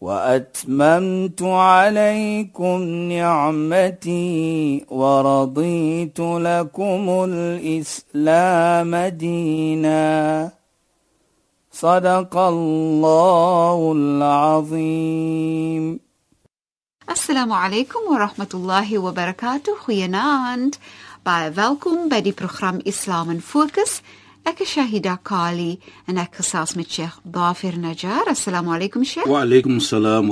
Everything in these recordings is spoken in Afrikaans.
وأتممت عليكم نعمتي ورضيت لكم الإسلام دينا. صدق الله العظيم. السلام عليكم ورحمة الله وبركاته. خيانات بايفالكم بدي برنامج اسلام فوكس Ek is Shahida Kali en ek gesels met Sheikh Dafir Najjar. Assalamu alaykum Sheikh. Wa alaykum salaam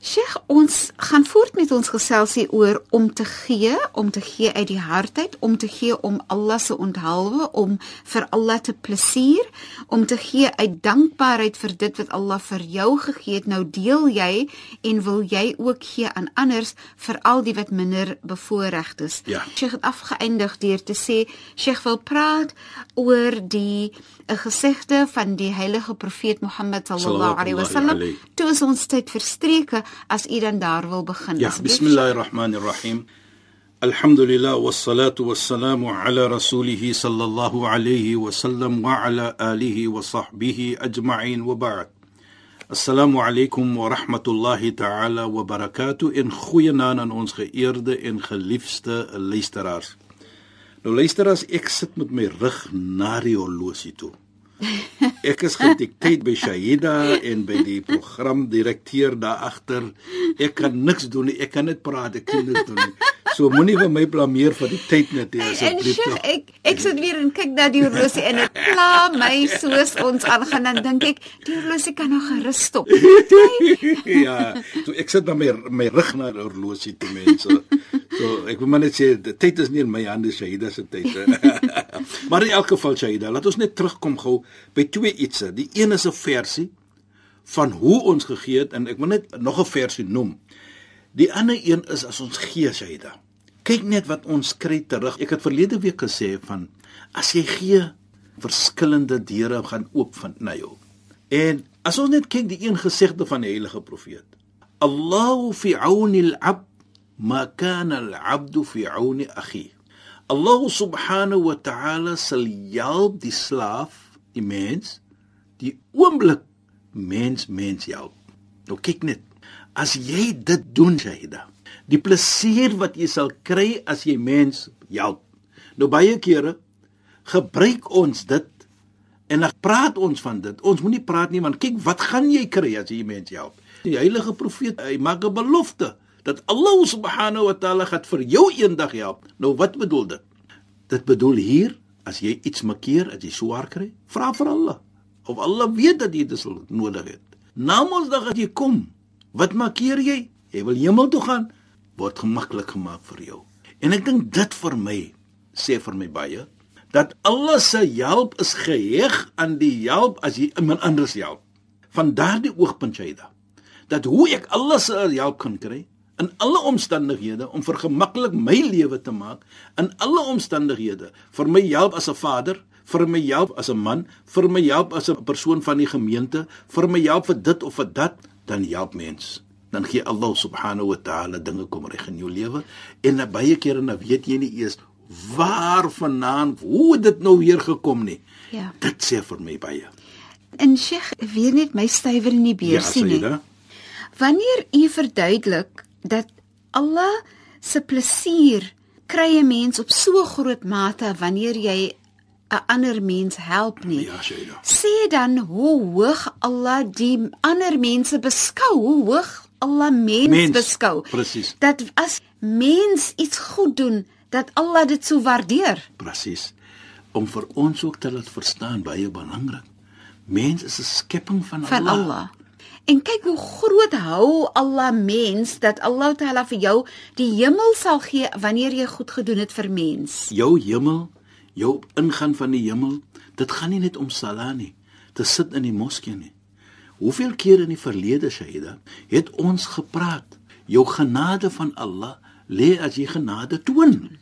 Sheikh, ons gaan voort met ons geselsie oor om te gee, om te gee uit die hart uit, om te gee om Allah se onthulwe, om vir Allah te plesier, om te gee uit dankbaarheid vir dit wat Allah vir jou gegee het. Nou deel jy en wil jy ook gee aan anders vir al die wat minder bevoorreg is. Ja. Sheikh het afgeëindig deur te sê Sheikh wil praat oor die 'n gesegde van die heilige profeet Mohammed sallallahu alaihi wasallam. Toe is ons tyd verstreke as u dan daar wil begin. Ja, asseblief. bismillahir rahmanir rahim. Alhamdulillah wassalatu wassalamu ala rasulih sallallahu alayhi wa sallam wa ala alihi wa sahbihi ajma'in wa ba'd. Assalamu alaykum wa rahmatullahi ta'ala wa barakatuh in goeie naam aan ons geëerde en geliefde luisteraars. Nou luisteraars, ek sit met my rug na die horlosie toe. Ek is gedikteer by Shahida en by die programdirekteur daar agter. Ek kan niks doen nie. Ek kan net praat, ek kan niks doen nie. So moenie vir my blameer vir die tyd net nie En asseblief. Sheikh, tog. ek ek sit weer en kyk na die horlosie en dit pla my soos ons aangaan dan dink ek die horlosie kan nou gerus stop. ja, so ek sit met my my rug na die horlosie toe mense. So ek wil maar net sê die tyd is nie in my hande Shahida se tyd. maar in elk geval Shahida, laat ons net terugkom gou by twee ietsie. Die een is 'n versie van hoe ons gegee het en ek wil net nog 'n versie noem. Die ander een is as ons gee Shahida. Kyk net wat ons kry terug. Ek het verlede week gesê van as jy gee, verskillende deure gaan oopvind na jou. En as ons net kyk die een gesegde van die heilige profeet. Allahu fi auni al-'abd ma kana al-'abd fi auni akhi. Allah subhanahu wa ta'ala sal help die slaaf, die mens, die oomblik mens mens help. Nou kyk net. As jy dit doen, Shaida, die plesier wat jy sal kry as jy mens help. Nou baie kere gebruik ons dit en dan praat ons van dit. Ons moenie praat nie want kyk wat gaan jy kry as jy mense help. Die heilige profeet, hy maak 'n belofte dat Allah subhanahu wa taala gaan vir jou eendag help. Nou wat bedoel dit? Dit bedoel hier as jy iets makkeer, as jy swaar kry, vra vir Allah. Of Allah weet dat jy dit nodig het. Na Mondsdag as jy kom, wat makkeer jy? Jy wil hemel toe gaan, word gemaklik gemaak vir jou. En ek dink dit vir my sê vir my baie dat Allah se hulp is geheg aan die hulp as jy iemand anders help. Van daardie oogpunt Shaida. Dat hoe ek Allah se hulp kan kry in alle omstandighede om vir gemaklik my lewe te maak in alle omstandighede vir my help as 'n vader vir my help as 'n man vir my help as 'n persoon van die gemeente vir my help vir dit of vir dat dan help mens dan gee Allah subhanahu wa ta'ala dinge kom reg in jou lewe en na baie kere dan weet jy nie eers waar vandaan hoe dit nou weer gekom nie Ja. dit sê vir my baie En Sheikh, weer net my stywer in die beursie nie. Sayyida. Wanneer u verduidelik dat Allah se plesier kry 'n mens op so groot mate wanneer jy 'n ander mens help nie. ja Shaida Sê dan hoe hoog Allah die ander mense beskou, hoe hoog Allah mens, Mens, beskou. presies. Dat as mens iets goed doen, dat Allah dit so waardeer. Presies. Om vir ons ook te laat verstaan baie belangrik. Mens is 'n skepping van, van Allah. En kyk hoe groot hou Allah mens dat Allah Taala vir jou die hemel sal gee wanneer jy goed gedoen het vir mens. Jou hemel, jou ingaan van die hemel, dit gaan nie net om sala nie. Te sit in die moskee nie. Hoeveel keer in die verlede, Shaida, het ons gepraat, jou genade van Allah lê as jy genade toon.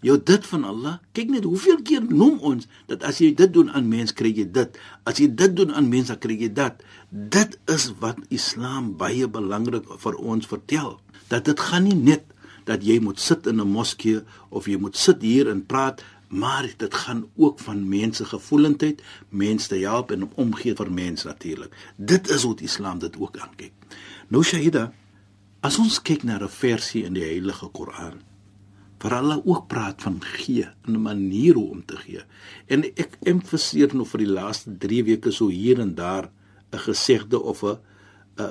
Jou dit van Allah, kyk net hoeveel keer noem ons dat as jy dit doen aan mens kry jy dit. As jy dit doen aan mense kry jy dat. Dit is wat Islam baie belangrik vir ons vertel. Dat dit gaan nie net dat jy moet sit in 'n moskee of jy moet sit hier en praat, maar dit gaan ook van mense gevoelendheid, mense te help en omgee vir mense natuurlik. Dit is die Islam dit ook aankyk. Nou Shahida, as ons kyk na 'n versie in die Heilige Koran, waar hulle ook praat van gee 'n manier hoe om te gee. En ek emfasiseer nou vir die laaste 3 weke so hier en daar 'n gesegde of 'n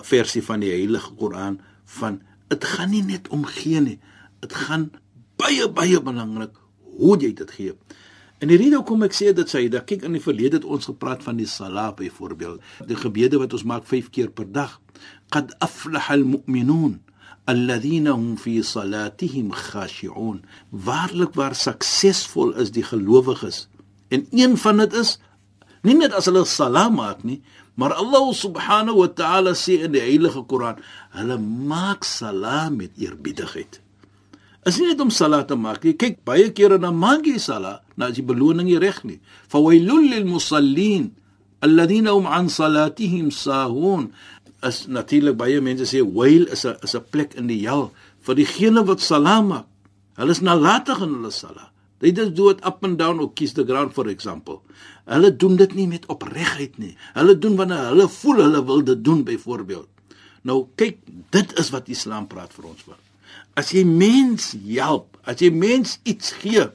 versie van die Heilige Koran van dit gaan nie net om gee nie. Dit gaan baie baie belangrik hoe jy dit gee. En die rede hoekom ek sê dit sê dat kyk in die verlede het ons gepraat van die salat byvoorbeeld, die gebede wat ons maak 5 keer per dag. Qad aflaha almu'minun alladhina hum fi salatihim khashi'un. Waarlik waar suksesvol is die gelowiges. En een van dit is nie net as hulle salat maak nie, maar Allah subhanahu wa ta'ala sê in die heilige Koran, hulle maak salat met eerbiedigheid. Is nie net om salat te maak nie. Kyk, baie kere dan maak jy salat, nou as die beloning nie reg nie. Fawailul lil musallin alladhina hum an salatihim sahun is natuurlik baie mense sê wail is 'n is 'n plek in die hel vir diegene wat salam maak. Hulle is nalatig in hulle sala. They just do it up and down or kiss the ground for example. Hulle doen dit nie met opregtheid nie. Hulle doen wanneer hulle voel hulle wil dit doen byvoorbeeld. Nou kyk, dit is wat Islam praat vir ons van. As jy mens help, as jy mens iets gee,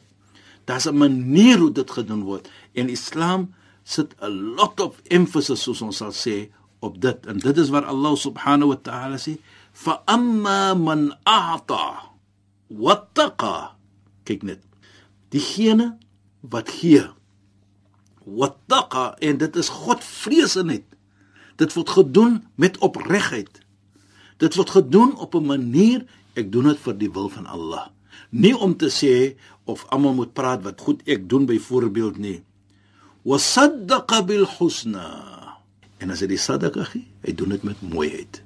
daar's 'n manier hoe dit gedoen word. En Islam sit a lot of emphasis soos ons sal sê op dit. En dit is waar Allah subhanahu wa ta'ala sê fa amma man a'ta wattaqa kyk net diegene wat gee wattaqa en dit is godvreesenheid dit word gedoen met opregtheid dit word gedoen op 'n manier ek doen dit vir die wil van Allah. Nie om te sê of almal moet praat wat goed ek doen byvoorbeeld nie. Wasaddaqa bil husna En as hy die sadaka gee, hy doen dit met mooiheid.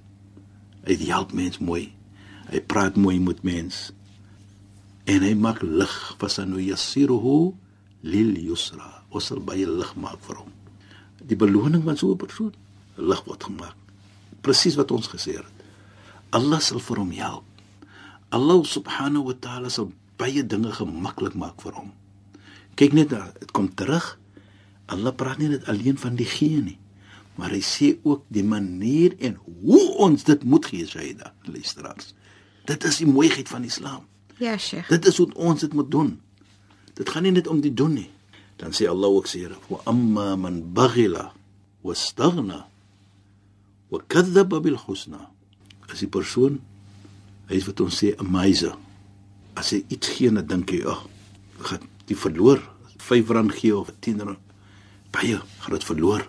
Hy help mens mooi. Hy praat mooi met mens. En hy maak lig fasanu yasiruhu lil yusra. Ons sal baie lig maak vir hom. Die beloning van so 'n persoon, lig word gemaak. Presies wat ons gesê het. Allah sal vir hom help. Allah subhanahu wa ta'ala sal baie dinge gemaklik maak vir hom. Kyk net, dit kom terug. Allah praat nie net alleen van die gee nie maar hy sê ook die manier en hoe ons dit moet gee Shaida luisteraars. Dit is die mooiheid van Islam. Ja Sheikh. Dit is hoe ons dit moet doen. Dit gaan nie net om die doen nie. Dan sê Allah ook sê wa amma man baghila wastaghna wa kadhaba bil husna. As die persoon hy is wat ons sê amazing. As hy iets gee en dink hy ag gaan die verloor. 5 rand gee of 10 rand. Baie gaan dit verloor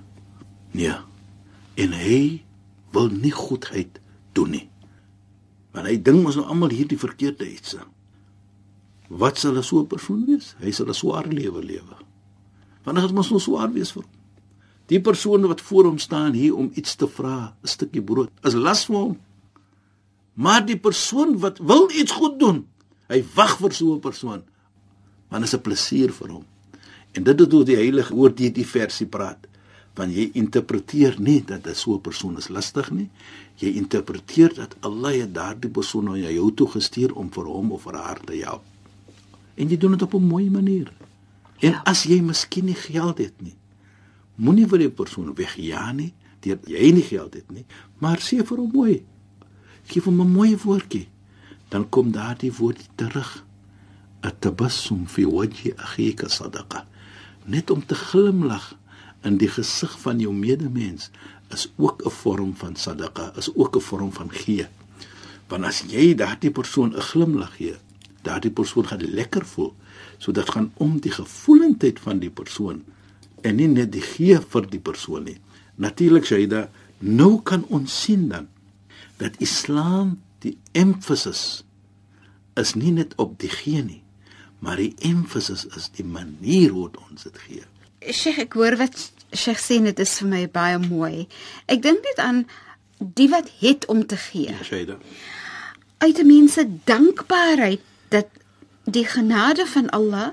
Nee. En hy wil nie goedheid doen nie. Want hy dink ons nou almal hierdie verkeerde iets. Wat sal 'n so 'n persoon wees? Hy sal 'n swaar lewe lewe. Want dit moet nou swaar wees vir hom. Die persoon wat voor hom staan hier om iets te vra, 'n stukkie brood, is las vir hom. Maar die persoon wat wil iets goed doen, hy wag vir so 'n persoon. Want dit is 'n plesier vir hom. En dit is hoe die Heilige Woord hierdie versie praat want jy interpreteer nie dat dit so 'n persoon is lustig nie. Jy interpreteer dat Allah het daardie persoon na jou toe gestuur om vir hom of vir haar te help. En jy doen dit op 'n mooi manier. En ja. as jy miskien nie geld het nie, moenie vir die persoon wegja nie, deur jy nie geld het nie, maar sê vir hom mooi. Gee hom 'n mooi woordjie. Dan kom daardie woord terug. At-tabassum fi wajhi akhika sadaqa. Net om te glimlag in die gesig van jou medemens is ook 'n vorm van sadaqa, is ook 'n vorm van gee. Want as jy daardie persoon 'n glimlag gee, daardie persoon gaan lekker voel. So dit gaan om die gevoelendheid van die persoon en nie net die gee vir die persoon nie. Natuurlik Shaida, nou kan ons sien dan dat Islam die emphasis is nie net op die gee nie, maar die emphasis is die manier hoe ons dit gee. Sheikh, ek hoor wat Sheikh sê dit is vir my baie mooi. Ek dink net aan die wat het om te gee. Sheikh. uit 'n mens se dankbaarheid dat die genade van Allah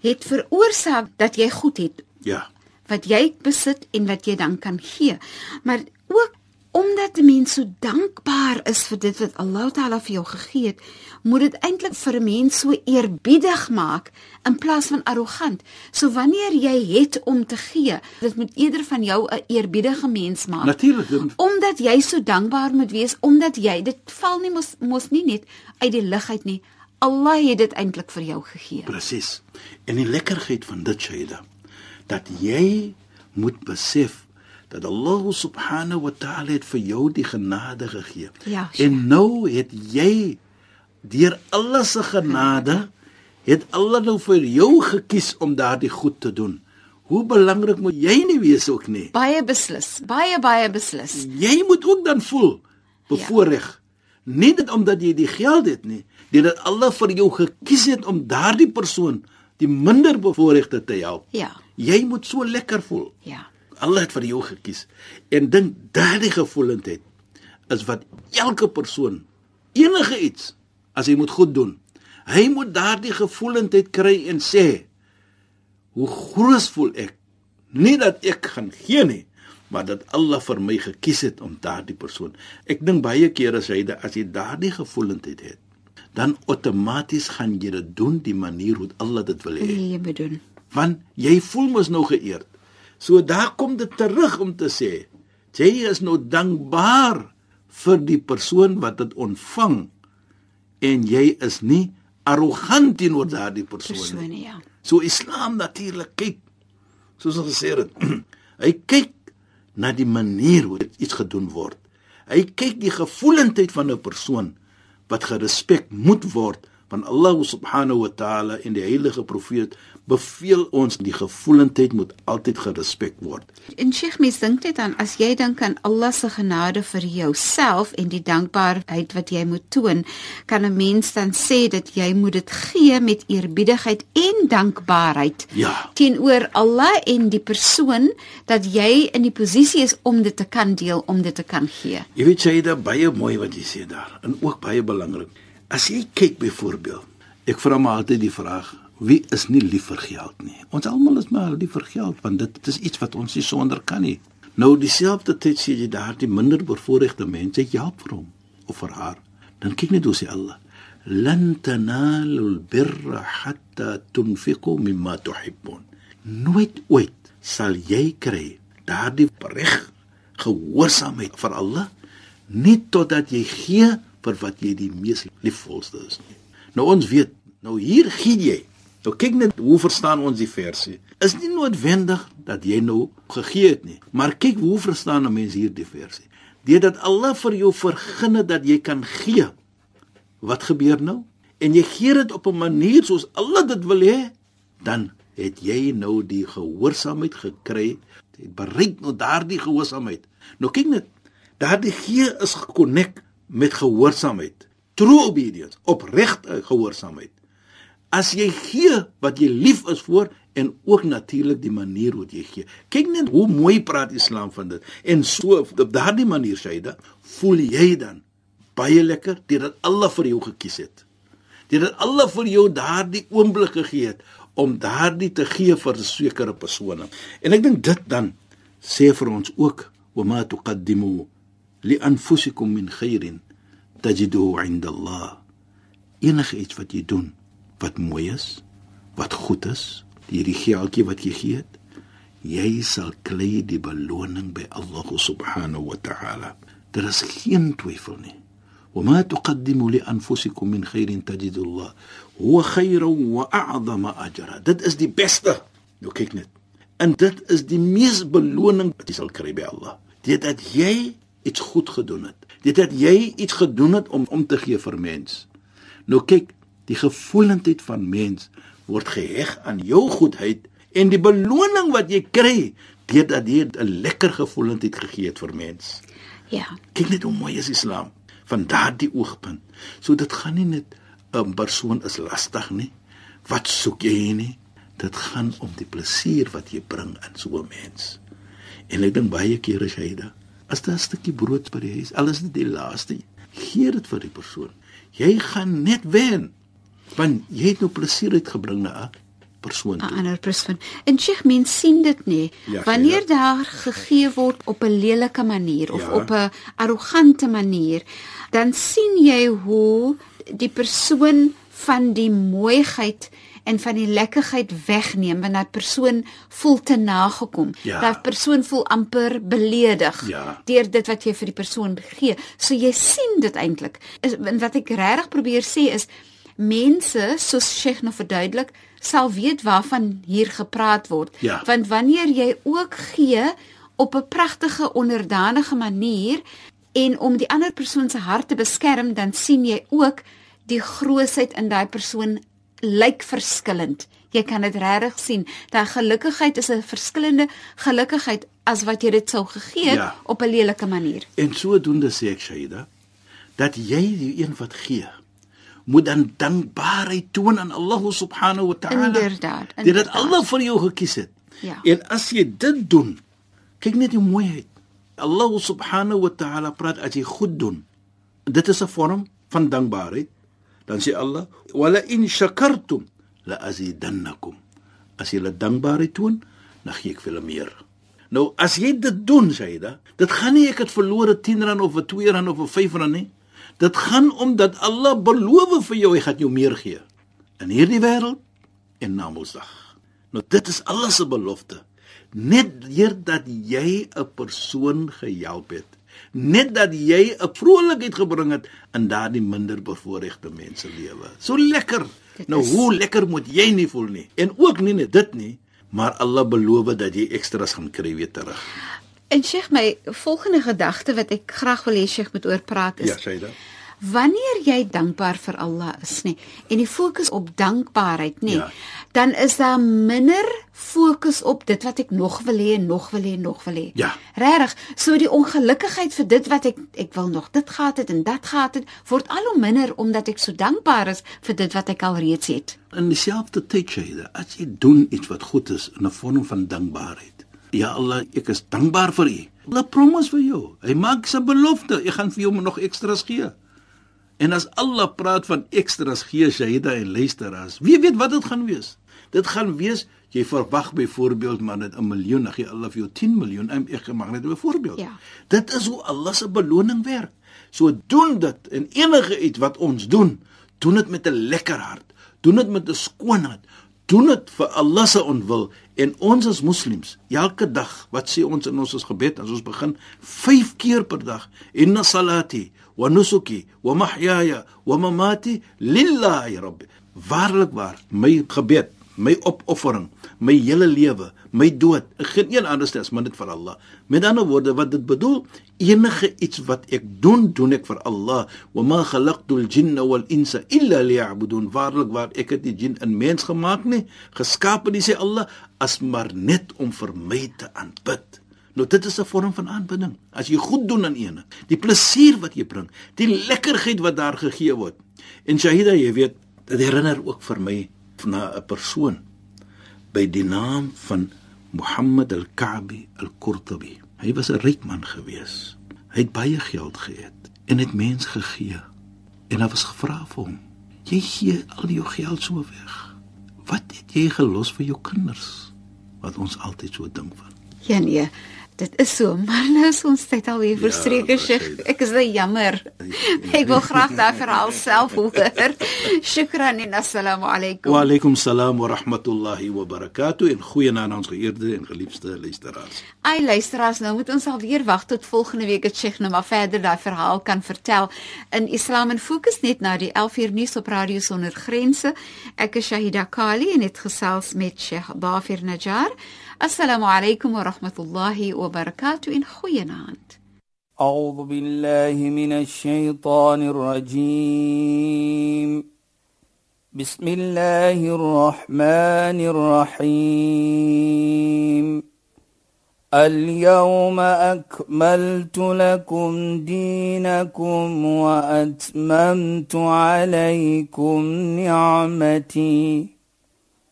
het veroorsaak dat jy goed het Ja. wat jy besit en wat jy dan kan gee. Maar ook omdat 'n mens so dankbaar is vir dit wat Allah Taala vir jou gegee het, moet dit eintlik vir 'n mens so eerbiedig maak in plaas van arrogant. So wanneer jy het om te gee, dit moet eerder van jou 'n eerbiedige mens maak. Natuurlik. Omdat jy so dankbaar moet wees omdat jy dit val nie mos mos nie net uit die lug uit nie. Allah het dit eintlik vir jou gegee. Presies. En die lekkerheid van dit Shaida, dat jy moet besef dat Allah subhanahu wa ta'ala het vir jou die genade gegee. Ja, Sheikh. en nou het jy deur Allah se genade het Allah nou vir jou gekies om daardie goed te doen. Hoe belangrik moet jy nie wees ook nie. Baie beslis, baie baie beslis. Jy moet ook dan voel bevoorreg. Ja. Nie dit omdat jy die geld het nie, dit dat Allah vir jou gekies het om daardie persoon, die minder bevoorregte te help. Ja. Jy moet so lekker voel. Ja. Allah het vir jou gekies. En dink daardie gevoelendheid is wat elke persoon enige iets as hy moet goed doen. Hy moet daardie gevoelendheid kry en sê hoe groot voel ek nie dat ek gaan gee nie maar dat Allah vir my gekies het om daardie persoon. Ek dink baie kere as jy as jy daardie gevoelendheid het, dan outomaties gaan jy dit doen die manier hoe Allah dit wil hê Nee, jy moet doen. want jy voel mos nou geëerd. So daar kom dit terug om te sê jy is nou dankbaar vir die persoon wat dit ontvang en jy is nie arrogant teenoor daardie persoon nie. Persone, ja. So Islam natuurlik kyk soos ons gesê het. hy kyk na die manier hoe dit iets gedoen word. Hy kyk die gevoelendheid van 'n persoon wat gerespek moet word van Allah subhanahu wa ta'ala en die heilige profeet beveel ons die gevoelendheid moet altyd gerespek word. En Sheikh, mens dink dit aan as jy dink aan Allah se genade vir jouself en die dankbaarheid wat jy moet toon, kan 'n mens dan sê dat jy moet dit gee met eerbiedigheid en dankbaarheid Ja. teenoor Allah en die persoon dat jy in die posisie is om dit te kan deel, om dit te kan gee. Jy weet jy dit baie mooi wat jy sê daar en ook baie belangrik. As jy kyk byvoorbeeld, ek vra my altyd die vraag, wie is nie lief vir geld nie? Ons almal is maar lief vir geld want dit is iets wat ons nie sonder kan nie. Nou dieselfde tyd sê jy daardie minder bevoorregte mense, jy help vir hom of vir haar. Dan kyk net hoe sê Allah, lan tanalul birra hatta tunfiqu mimma tuhibbun. Nooit ooit sal jy kry daardie reg gehoorsaamheid vir Allah nie totdat jy gee vir wat jy die mees liefvolste is. Nou ons weet, nou hier gee jy. Nou kyk net hoe verstaan ons die versie. Is nie noodwendig dat jy nou gegee het nie, maar kyk hoe verstaan 'n mens hierdie versie. Deurdat Allah vir jou vergun het dat jy kan gee. Wat gebeur nou? En jy gee dit op 'n manier soos Allah dit wil hê, dan het jy nou die gehoorsaamheid gekry. Jy bereik nou daardie gehoorsaamheid. Nou kyk net, daardie gee is gekonnekt met gehoorsaamheid. True obedience, opregte gehoorsaamheid. As jy gee wat jy lief is voor en ook natuurlik die manier hoe jy gee. Kyk net hoe mooi praat Islam van dit. En so op daardie manier Shaida, voel jy dan baie lekker deurdat Allah vir jou gekies het. Deurdat Allah vir jou daardie oomblik gegee het om daardie te gee vir 'n sekere persone. En ek dink dit dan sê vir ons ook wa ma tuqaddimu li anfusikum min khairin tajiduhu 'inda Allah. Enige iets wat jy doen wat mooi is, wat goed is, hierdie geldjie wat jy gee het, jy sal kry die beloning by Allah subhanahu wa ta'ala. Daar is geen twyfel nie. وما تقدموا لانفسكم من خير تجدوا الله هو خيرا واعظم اجرا dit is die beste nou kyk net en dit is die mees beloning wat jy sal kry by Allah dit dat jy iets goed gedoen het dit dat jy iets gedoen het om om te gee vir mens nou kyk die gevoelendheid van mens word geheg aan jou goedheid en die beloning wat jy kry deurdat jy 'n lekker gevoelendheid gegee het vir mens Ja. kyk net hoe mooi is Islam van daardie oogpunt. So dit gaan nie net 'n persoon is lastig nie. Wat soek jy nie? Dit gaan om die plesier wat jy bring in so 'n mens. En ek dink baie kere Shaida, as daar 'n stukkie brood by die huis, al is dit die laaste, gee dit vir die persoon. Jy gaan net wen. Want jy het nou plesier uitgebring na 'n persoon. 'n toe. ander persoon. En Sheikh mens sien dit nie. Ja, Wanneer Sheikh, daar gegee word op 'n lelike manier of Ja. op 'n arrogante manier, dan sien jy hoe die persoon van die mooiheid en van die lekkerheid wegneem want dat persoon voel te nagekom. Ja. Dat persoon voel amper beledig Ja. deur dit wat jy vir die persoon gee. So jy sien dit eintlik. En wat ek regtig probeer sê is mense soos Sheikh nou verduidelik sal weet waarvan hier gepraat word. Ja. Want wanneer jy ook gee op 'n pragtige onderdanige manier en om die ander persoon se hart te beskerm, dan sien jy ook die grootheid in daai persoon lyk verskillend. Jy kan dit regtig sien. Daai gelukkigheid is 'n verskillende gelukkigheid as wat jy dit sou gegee het Ja. op 'n lelike manier. En sodoende sê ek Shaida dat jy die een wat gee moet dan dankbaarheid toon aan Allah subhanahu wa ta'ala. Inderdaad, Dit inderdaad. dat Allah vir jou gekies het. Ja. En as jy dit doen, kyk net hoe mooi hy. Allah subhanahu wa ta'ala praat as jy goed doen. Dit is 'n vorm van dankbaarheid. Dan sê Allah: "Wala in shakartum la azidannakum." As jy dankbaarheid toon, dan gee ek vir julle meer. Nou as jy dit doen, Shaida, dit gaan nie ek het verlore 10 rand of 'n 2 rand of 'n 5 rand nie. Dit gaan om dat Allah beloof vir jou hy gaan jou meer gee in hierdie wêreld en na Mondsdag. Nou dit is Allah se belofte. Net deurdat jy 'n persoon gehelp het, net dat jy 'n vrolikheid gebring het in daardie minder bevoorregte mense lewe. So lekker. Dit Nou is- hoe lekker moet jy nie voel nie. En ook nie net dit nie, maar Allah beloof dat jy ekstra's gaan kry weer terug. En Sheikh, my volgende gedagte wat ek graag wil hê Sheikh moet oor praat is Ja, sê dit. Wanneer jy dankbaar vir Allah is, nê, en die fokus op dankbaarheid, nê, Ja. dan is daar minder fokus op dit wat ek nog wil hê en nog wil hê en nog wil hê. Ja. Regtig, so die ongelukkigheid vir dit wat ek ek wil nog dit gehad het en dat gehad het, word al hoe minder omdat ek so dankbaar is vir dit wat ek al reeds het. In dieselfde tyd sê jy, as jy doen iets wat goed is in 'n vorm van dankbaarheid. Ja Allah, ek is dankbaar vir U. Allah promise vir jou. Hy maak sy belofte, ek gaan vir jou nog ekstra's gee. En as Allah praat van ekstra's gee Shahida en luisteraars, wie weet wat dit gaan wees? Dit gaan wees jy verwag byvoorbeeld maar net 'n miljoen, dan gee Allah vir jou 10 miljoen. Ek mag net 'n voorbeeld. Ja. Dit is hoe Allah se beloning werk. So doen dit en enige iets wat ons doen, doen dit met 'n lekker hart. Doen dit met 'n skoon hart. Doen dit vir Allah se ontwil en ons as moslems elke dag wat sê ons in ons gebed as ons begin 5 keer per dag inna salati wa nusuki wa mahyaya wa mamati lillahi rabbi waarlik waar my gebed my opoffering my hele lewe my dood. Geen een anders as maar net vir Allah. Met ander woorde wat dit bedoel enige iets wat ek doen doen ek vir Allah. Wa ma khalaqtul jinna wal insa illa liya'budun. Waarlik waar ek het die jin en mens gemaak nie geskaap nie sê Allah as maar net om vir my te aanbid. Nou dit is 'n vorm van aanbidding. As jy goed doen aan ene, die plesier wat jy bring, die lekkerheid wat daar gegee word. En Shahida, jy weet, dit herinner ook vir my na 'n persoon by die naam van Muhammad al-Ka'bi al-Qurtubi. Hy was 'n ryk man gewees. Hy het baie geld gehad en het mens gegee. En daar was gevra vir hom: "Jy gee al jou geld so weg. Wat het jy gelos vir jou kinders?" Wat ons altyd so dink van. Ja nee, dit is so, maar nou is ons tyd al weer verstreke, wat Sheikh. Ek is baie jammer. Ek wil graag daai verhaal self hoor. Shukran en assalamu alaykum. Wa alaykum salaam wa rahmatullahi wa barakatuh en goeie aan ons geëerde en geliefde luisteraars. Ai luisteraars, nou moet ons alweer wag tot volgende week dat Sheikh nou maar verder daai verhaal kan vertel. In Islam en Fokus net na die 11 uur nuus op Radio Sonder Grense. Ek is Shahida Kali en het gesels met Sheikh Dafir Najjar. Alaykum wa rahmatullahi wa barakatuh en goeienaand. أعوذ بالله من الشيطان الرجيم. بسم الله الرحمن الرحيم. اليوم أكملت لكم دينكم وأتممت عليكم نعمتي.